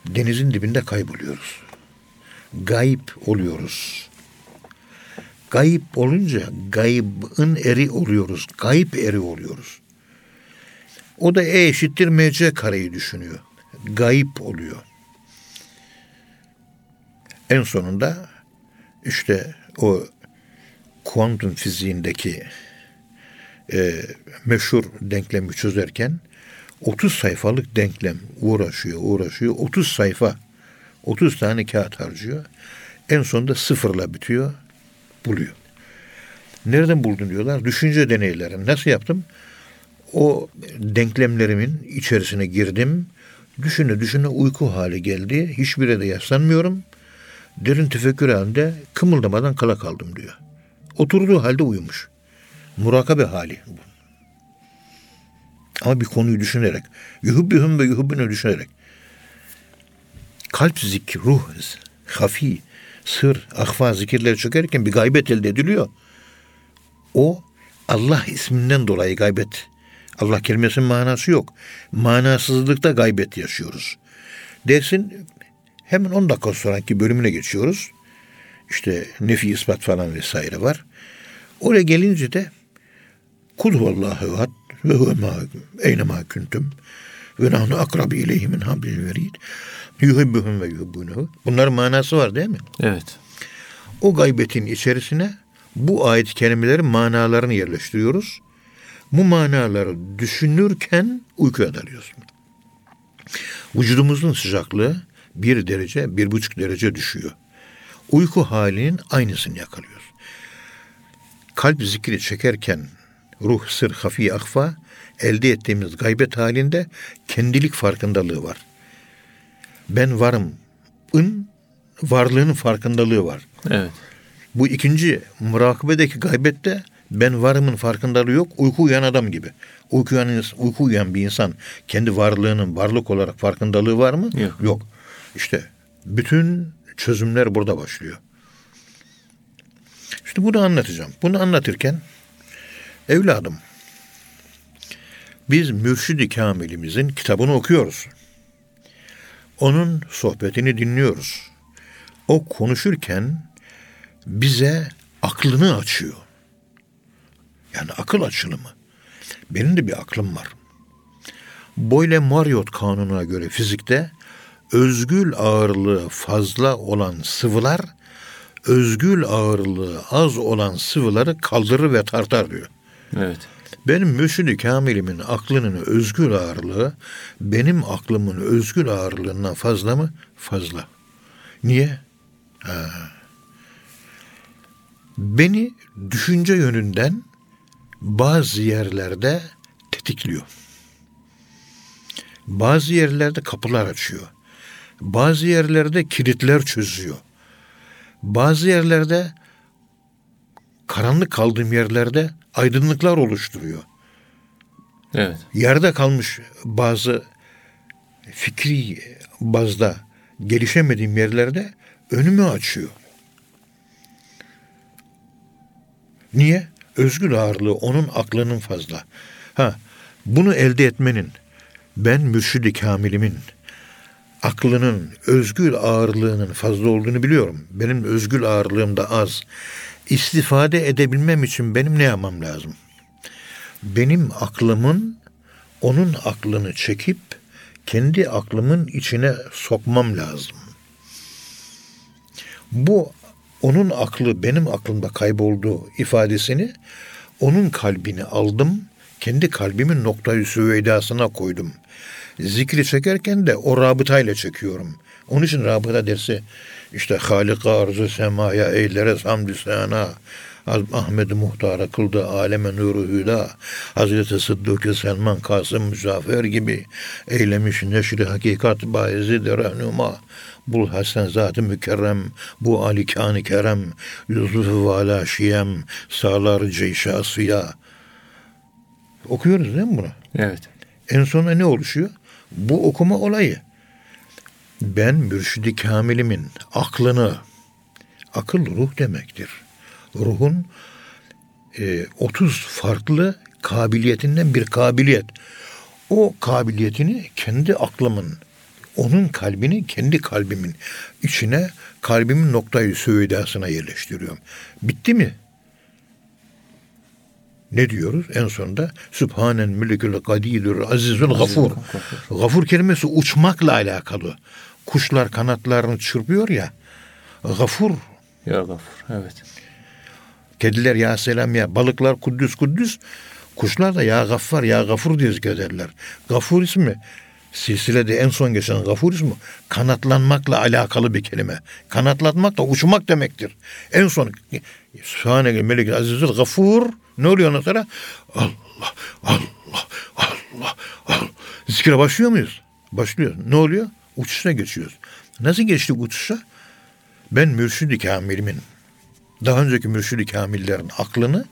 Denizin dibinde kayboluyoruz. Gayip oluyoruz. Gayip olunca gaybın eri oluyoruz. Gayip eri oluyoruz. O da E eşittir MC kareyi düşünüyor. Gayip oluyor. En sonunda işte o kuantum fiziğindeki e, meşhur denklemi çözerken 30 sayfalık denklem uğraşıyor, uğraşıyor. 30 sayfa, 30 tane kağıt harcıyor. En sonunda sıfırla bitiyor, buluyor. Nereden buldun diyorlar. Düşünce deneylerim. Nasıl yaptım? O denklemlerimin içerisine girdim. Düşüne düşüne uyku hali geldi. Hiçbire de yaslanmıyorum. Derin tefekkür halinde kımıldamadan kala kaldım diyor. Oturduğu halde uyumuş. Murakabe hali bu. Ama bir konuyu düşünerek. Yuhubbühüm ve yuhubbüne düşünerek. Kalp zikri, ruh, hafi, sır, ahva zikirleri çökerken bir gaybet elde ediliyor. O Allah isminden dolayı gaybet. Allah kelimesinin manası yok. Manasızlıkta gaybet yaşıyoruz. Dersin hemen 10 dakika sonraki bölümüne geçiyoruz. İşte nefi ispat falan vesaire var. Oraya gelince de kul huvallahu ehad ve huve ma eyne ma kuntum ve nahnu akrabi ileyhi min hablil verid yuhibbuhum ve yuhibbunehu. Bunların manası var değil mi? Evet. O gaybetin içerisine bu ayet kelimeleri manalarını yerleştiriyoruz. Bu manaları düşünürken uykuya dalıyoruz. Vücudumuzun sıcaklığı bir derece, bir buçuk derece düşüyor. Uyku halinin aynısını yakalıyoruz. Kalp zikri çekerken ruh sır hafi akfa elde ettiğimiz gaybet halinde kendilik farkındalığı var. Ben varım. ın varlığının farkındalığı var. Evet. Bu ikinci murakabedeki gaybette ben varımın farkındalığı yok. Uyku uyan adam gibi. Uyku uyan, uyku uyan bir insan kendi varlığının varlık olarak farkındalığı var mı? Yok. Yok. İşte bütün çözümler burada başlıyor. İşte bunu anlatacağım. Bunu anlatırken evladım biz Mürşid-i Kamil'imizin kitabını okuyoruz. Onun sohbetini dinliyoruz. O konuşurken bize aklını açıyor. Yani akıl açılımı. Benim de bir aklım var. Boyle-Marriott kanununa göre fizikte özgül ağırlığı fazla olan sıvılar özgül ağırlığı az olan sıvıları kaldırır ve tartar diyor. Evet. Benim mürşid-i kamilimin aklının özgül ağırlığı benim aklımın özgül ağırlığından fazla mı? Fazla. Niye? Ha. Beni düşünce yönünden bazı yerlerde tetikliyor. Bazı yerlerde kapılar açıyor. Bazı yerlerde kilitler çözüyor. Bazı yerlerde karanlık kaldığım yerlerde aydınlıklar oluşturuyor. Evet. Yerde kalmış bazı fikri bazda gelişemediğim yerlerde önümü açıyor. Niye? Özgür ağırlığı onun aklının fazla. Ha, bunu elde etmenin ben mürşidi kamilimin aklının özgür ağırlığının fazla olduğunu biliyorum. Benim özgür ağırlığım da az. İstifade edebilmem için benim ne yapmam lazım? Benim aklımın onun aklını çekip kendi aklımın içine sokmam lazım. Bu onun aklı benim aklımda kayboldu ifadesini onun kalbini aldım, kendi kalbimin noktayı süveydasına koydum. Zikri çekerken de o rabıtayla çekiyorum. Onun için rabıta dersi işte Halika arzı semaya eylere hamdü sana. Ahmet Muhtar'a kıldı aleme nuru hüda. Hazreti Sıddık Selman Kasım Müzafer gibi eylemiş neşri hakikat baizi de rehnuma. Bul Hasan zatı mükerrem, bu Ali kânı kerem, Yusuf-u vala şiyem, sağlar ceyşasıya. Okuyoruz değil mi bunu? Evet. En sonunda ne oluşuyor? Bu okuma olayı. Ben mürşidi kamilimin aklını, akıl ruh demektir. Ruhun e, 30 farklı kabiliyetinden bir kabiliyet. O kabiliyetini kendi aklımın, onun kalbini kendi kalbimin içine, kalbimin noktayı süveydasına yerleştiriyorum. Bitti mi? Ne diyoruz en sonunda? Sübhanen mülikül kadidur azizül gafur. Gafur kelimesi uçmakla alakalı. Kuşlar kanatlarını çırpıyor ya. Gafur. Ya gafur. Evet. Kediler ya selam ya. Balıklar kuddüs kuddüs. Kuşlar da ya gaffar ya gafur diye zikrederler. Gafur ismi silsilede en son geçen gafur ismi kanatlanmakla alakalı bir kelime. Kanatlanmak da uçmak demektir. En son Sübhaneke Melik Azizül Gafur ne oluyor ondan sonra? Allah, Allah, Allah, Allah. Zikre başlıyor muyuz? Başlıyor. Ne oluyor? Uçuşa geçiyoruz. Nasıl geçtik uçuşa? Ben mürşid-i kamilimin, daha önceki mürşid-i kamillerin aklını,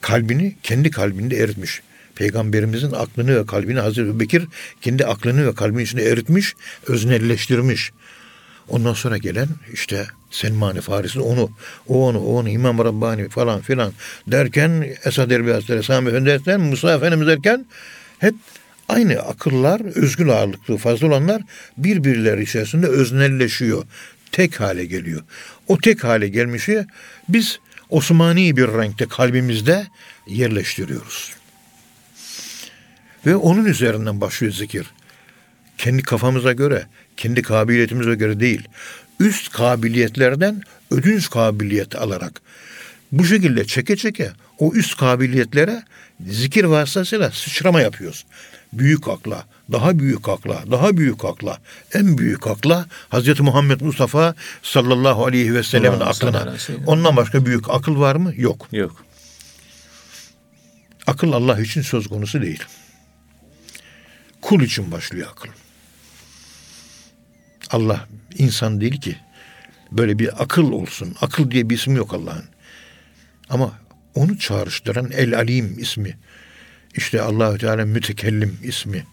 kalbini kendi kalbinde eritmiş. Peygamberimizin aklını ve kalbini Hazreti Bekir kendi aklını ve kalbini içinde eritmiş, öznelleştirmiş. Ondan sonra gelen işte Selman-ı Farisi onu, o onu, o onu, İmam Rabbani falan filan derken Esad Erbil Hazretleri, Sami Efendi derken, Musa Efendimiz derken hep aynı akıllar, özgül ağırlıklı fazla olanlar birbirleri içerisinde öznelleşiyor. Tek hale geliyor. O tek hale gelmişi biz Osmani bir renkte kalbimizde yerleştiriyoruz. Ve onun üzerinden başlıyor zikir. Kendi kafamıza göre, kendi kabiliyetimize göre değil. Üst kabiliyetlerden ödünç kabiliyet alarak bu şekilde çeke çeke o üst kabiliyetlere zikir vasıtasıyla sıçrama yapıyoruz. Büyük akla, daha büyük akla, daha büyük akla, en büyük akla Hazreti Muhammed Mustafa sallallahu aleyhi ve sellem'in aklına. Ondan başka büyük akıl var mı? Yok. Yok. Akıl Allah için söz konusu değil. Kul için başlıyor akıl. Allah insan değil ki. Böyle bir akıl olsun. Akıl diye bir isim yok Allah'ın. Ama onu çağrıştıran El Alim ismi. İşte Allahü Teala mütekellim ismi.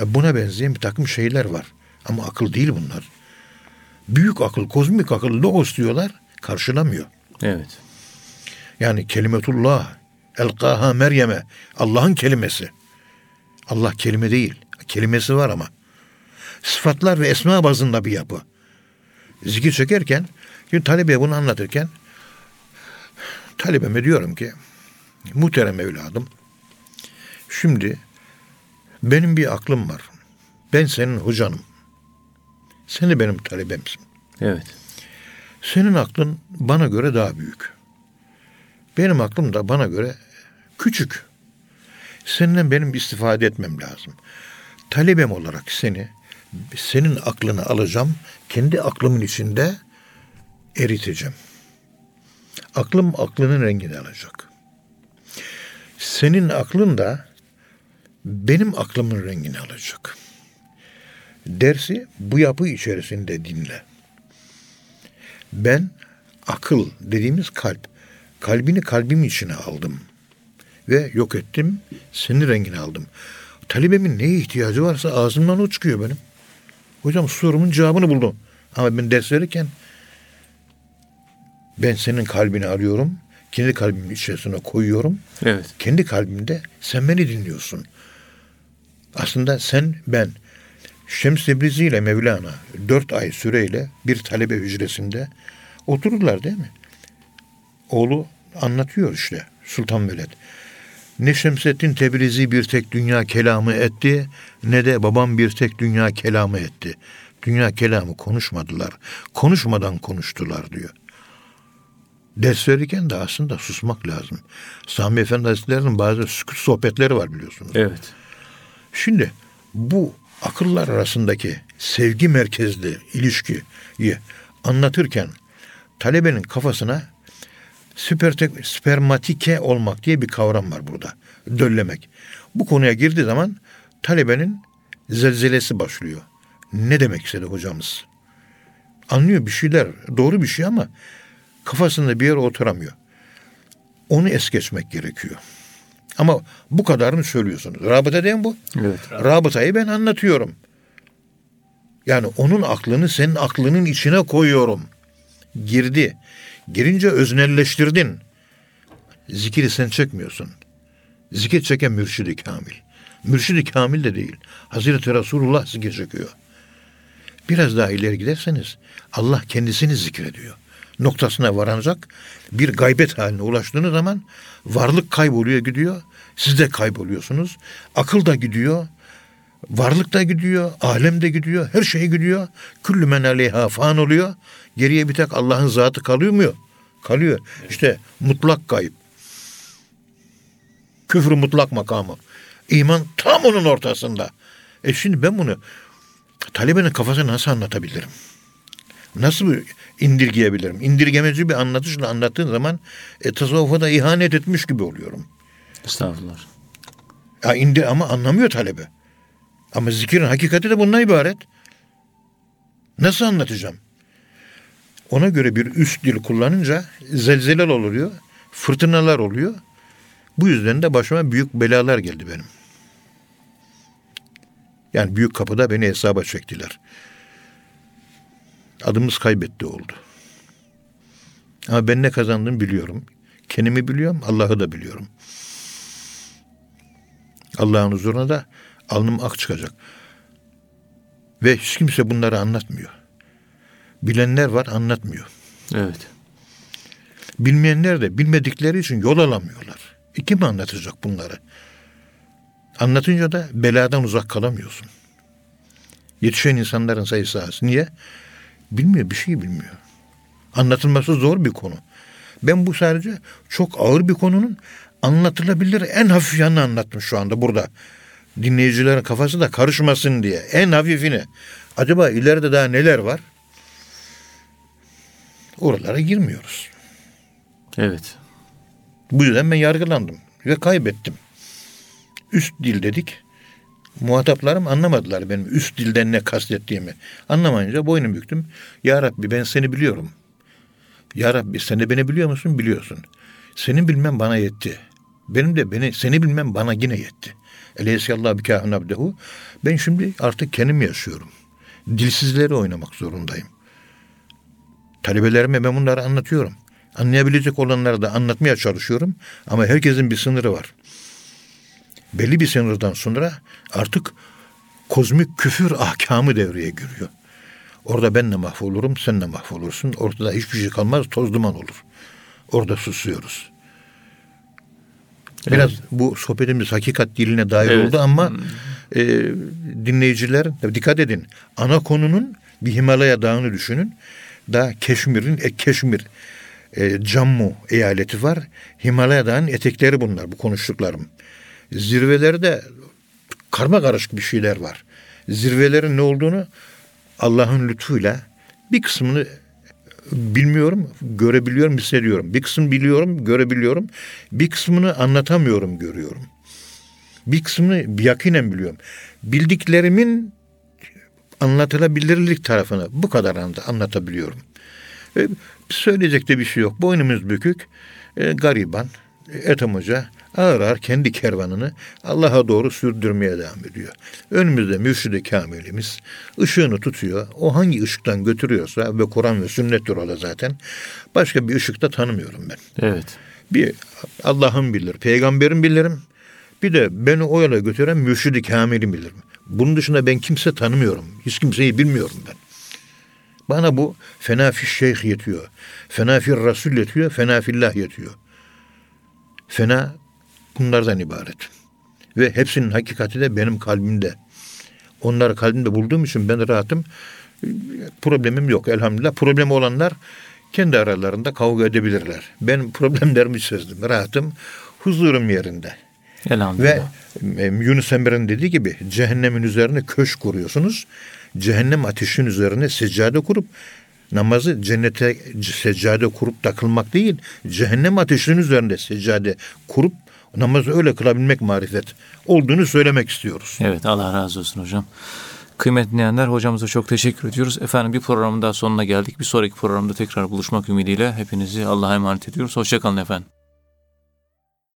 E Buna benzeyen bir takım şeyler var. Ama akıl değil bunlar. Büyük akıl, kozmik akıl, logos diyorlar. Karşılamıyor. Evet. Yani kelimetullah, elkaha Meryem'e, Allah'ın kelimesi. Allah kelime değil, kelimesi var ama. Sıfatlar ve esma bazında bir yapı. Zikir çekerken, şimdi talebeye bunu anlatırken, talebeme diyorum ki, muhterem evladım, şimdi benim bir aklım var. Ben senin hocanım. Sen de benim talebemsin. Evet. Senin aklın bana göre daha büyük. Benim aklım da bana göre küçük. Senden benim istifade etmem lazım. Talebem olarak seni, senin aklını alacağım, kendi aklımın içinde eriteceğim. Aklım aklının rengini alacak. Senin aklın da benim aklımın rengini alacak. Dersi bu yapı içerisinde dinle. Ben akıl dediğimiz kalp. Kalbini kalbim içine aldım. Ve yok ettim. Senin rengini aldım. Talebemin neye ihtiyacı varsa ağzımdan o çıkıyor benim. Hocam sorumun cevabını buldum. Ama ben ders verirken ben senin kalbini arıyorum. Kendi kalbimin içerisine koyuyorum. Evet. Kendi kalbimde sen beni dinliyorsun. Aslında sen ben Şems Tebrizi ile Mevlana dört ay süreyle bir talebe hücresinde otururlar değil mi? Oğlu anlatıyor işte Sultan Veled. Ne Şemseddin Tebrizi bir tek dünya kelamı etti ne de babam bir tek dünya kelamı etti. Dünya kelamı konuşmadılar. Konuşmadan konuştular diyor. Ders verirken de aslında susmak lazım. Sami Efendi Hazretleri'nin bazı sohbetleri var biliyorsunuz. Evet. Şimdi bu akıllar arasındaki sevgi merkezli ilişkiyi anlatırken talebenin kafasına süpertek, spermatike olmak diye bir kavram var burada. Döllemek. Bu konuya girdiği zaman talebenin zelzelesi başlıyor. Ne demek istedi hocamız? Anlıyor bir şeyler, doğru bir şey ama kafasında bir yere oturamıyor. Onu es geçmek gerekiyor. Ama bu kadarını söylüyorsunuz. Rabıta değil mi bu? Evet. Rabıtayı ben anlatıyorum. Yani onun aklını senin aklının içine koyuyorum. Girdi. Girince öznelleştirdin. Zikiri sen çekmiyorsun. Zikir çeken mürşidi kamil. Mürşidi kamil de değil. Hazreti Resulullah zikir çekiyor. Biraz daha ileri giderseniz Allah kendisini zikrediyor. Noktasına varanacak bir gaybet haline ulaştığınız zaman varlık kayboluyor gidiyor. Siz de kayboluyorsunuz. Akıl da gidiyor. Varlık da gidiyor. Alem de gidiyor. Her şey gidiyor. Küllü men aleyha fan oluyor. Geriye bir tek Allah'ın zatı kalıyor mu? Kalıyor. İşte mutlak kayıp. Küfrü mutlak makamı. İman tam onun ortasında. E şimdi ben bunu talebenin kafasına nasıl anlatabilirim? Nasıl indirgeyebilirim? İndirgemeci bir anlatışla anlattığın zaman e, tasavvufa da ihanet etmiş gibi oluyorum. Estağfurullah. Ya indir ama anlamıyor talebe. Ama zikirin hakikati de bundan ibaret. Nasıl anlatacağım? Ona göre bir üst dil kullanınca zelzeler oluyor, fırtınalar oluyor. Bu yüzden de başıma büyük belalar geldi benim. Yani büyük kapıda beni hesaba çektiler. Adımız kaybetti oldu. Ama ben ne kazandım biliyorum. Kendimi biliyorum, Allah'ı da biliyorum. Allah'ın huzuruna da alnım ak çıkacak. Ve hiç kimse bunları anlatmıyor. Bilenler var anlatmıyor. Evet. Bilmeyenler de bilmedikleri için yol alamıyorlar. E kim anlatacak bunları? Anlatınca da beladan uzak kalamıyorsun. Yetişen insanların sayısı az. Niye? Bilmiyor, bir şey bilmiyor. Anlatılması zor bir konu. Ben bu sadece çok ağır bir konunun anlatılabilir en hafif yanını anlattım şu anda burada. Dinleyicilerin kafası da karışmasın diye. En hafifini. Acaba ileride daha neler var? Oralara girmiyoruz. Evet. Bu yüzden ben yargılandım ve kaybettim. Üst dil dedik. Muhataplarım anlamadılar benim üst dilden ne kastettiğimi. Anlamayınca boynu büktüm. Ya Rabbi ben seni biliyorum. Ya Rabbi sen de beni biliyor musun? Biliyorsun. Senin bilmem bana yetti. Benim de beni seni bilmem bana yine yetti. Eleysiyallah bi kahun abdehu. Ben şimdi artık kendim yaşıyorum. Dilsizleri oynamak zorundayım. Talebelerime ben bunları anlatıyorum. Anlayabilecek olanları da anlatmaya çalışıyorum. Ama herkesin bir sınırı var. Belli bir sınırdan sonra artık kozmik küfür ahkamı devreye giriyor. Orada ben de mahvolurum, sen de mahvolursun. Ortada hiçbir şey kalmaz, toz duman olur. Orada susuyoruz. Biraz evet. bu sohbetimiz hakikat diline dair evet. oldu ama e, dinleyiciler dikkat edin. Ana konunun bir Himalaya dağını düşünün. Da Keşmir'in e, Keşmir e, Cammu eyaleti var. Himalaya dağının etekleri bunlar bu konuştuklarım. Zirvelerde karma karışık bir şeyler var. Zirvelerin ne olduğunu Allah'ın lütfuyla bir kısmını bilmiyorum, görebiliyorum, hissediyorum. Bir kısmını biliyorum, görebiliyorum. Bir kısmını anlatamıyorum, görüyorum. Bir kısmını yakinen biliyorum. Bildiklerimin anlatılabilirlik tarafını bu kadar anlatabiliyorum. E, söyleyecek de bir şey yok. Boynumuz bükük, e, gariban, Ethem Hoca ağır ağır kendi kervanını Allah'a doğru sürdürmeye devam ediyor. Önümüzde mürşid-i kamilimiz ışığını tutuyor. O hangi ışıktan götürüyorsa ve Kur'an ve sünnettir o da zaten. Başka bir ışıkta tanımıyorum ben. Evet. Bir Allah'ın bilir, peygamberin bilirim. Bir de beni o yola götüren mürşid-i kamili bilirim. Bunun dışında ben kimse tanımıyorum. Hiç kimseyi bilmiyorum ben. Bana bu fenafi şeyh yetiyor. Fenafi rasul yetiyor. Fenafillah yetiyor. Fena bunlardan ibaret. Ve hepsinin hakikati de benim kalbimde. Onları kalbimde bulduğum için ben rahatım. Problemim yok elhamdülillah. Problemi olanlar kendi aralarında kavga edebilirler. Ben problemlerimi çözdüm. Rahatım. Huzurum yerinde. Elhamdülillah. Ve Yunus Emre'nin dediği gibi cehennemin üzerine köşk kuruyorsunuz. Cehennem ateşin üzerine seccade kurup namazı cennete seccade kurup takılmak değil, cehennem ateşinin üzerinde seccade kurup namazı öyle kılabilmek marifet olduğunu söylemek istiyoruz. Evet Allah razı olsun hocam. Kıymetli dinleyenler hocamıza çok teşekkür ediyoruz. Efendim bir programın daha sonuna geldik. Bir sonraki programda tekrar buluşmak ümidiyle hepinizi Allah'a emanet ediyoruz. Hoşçakalın efendim.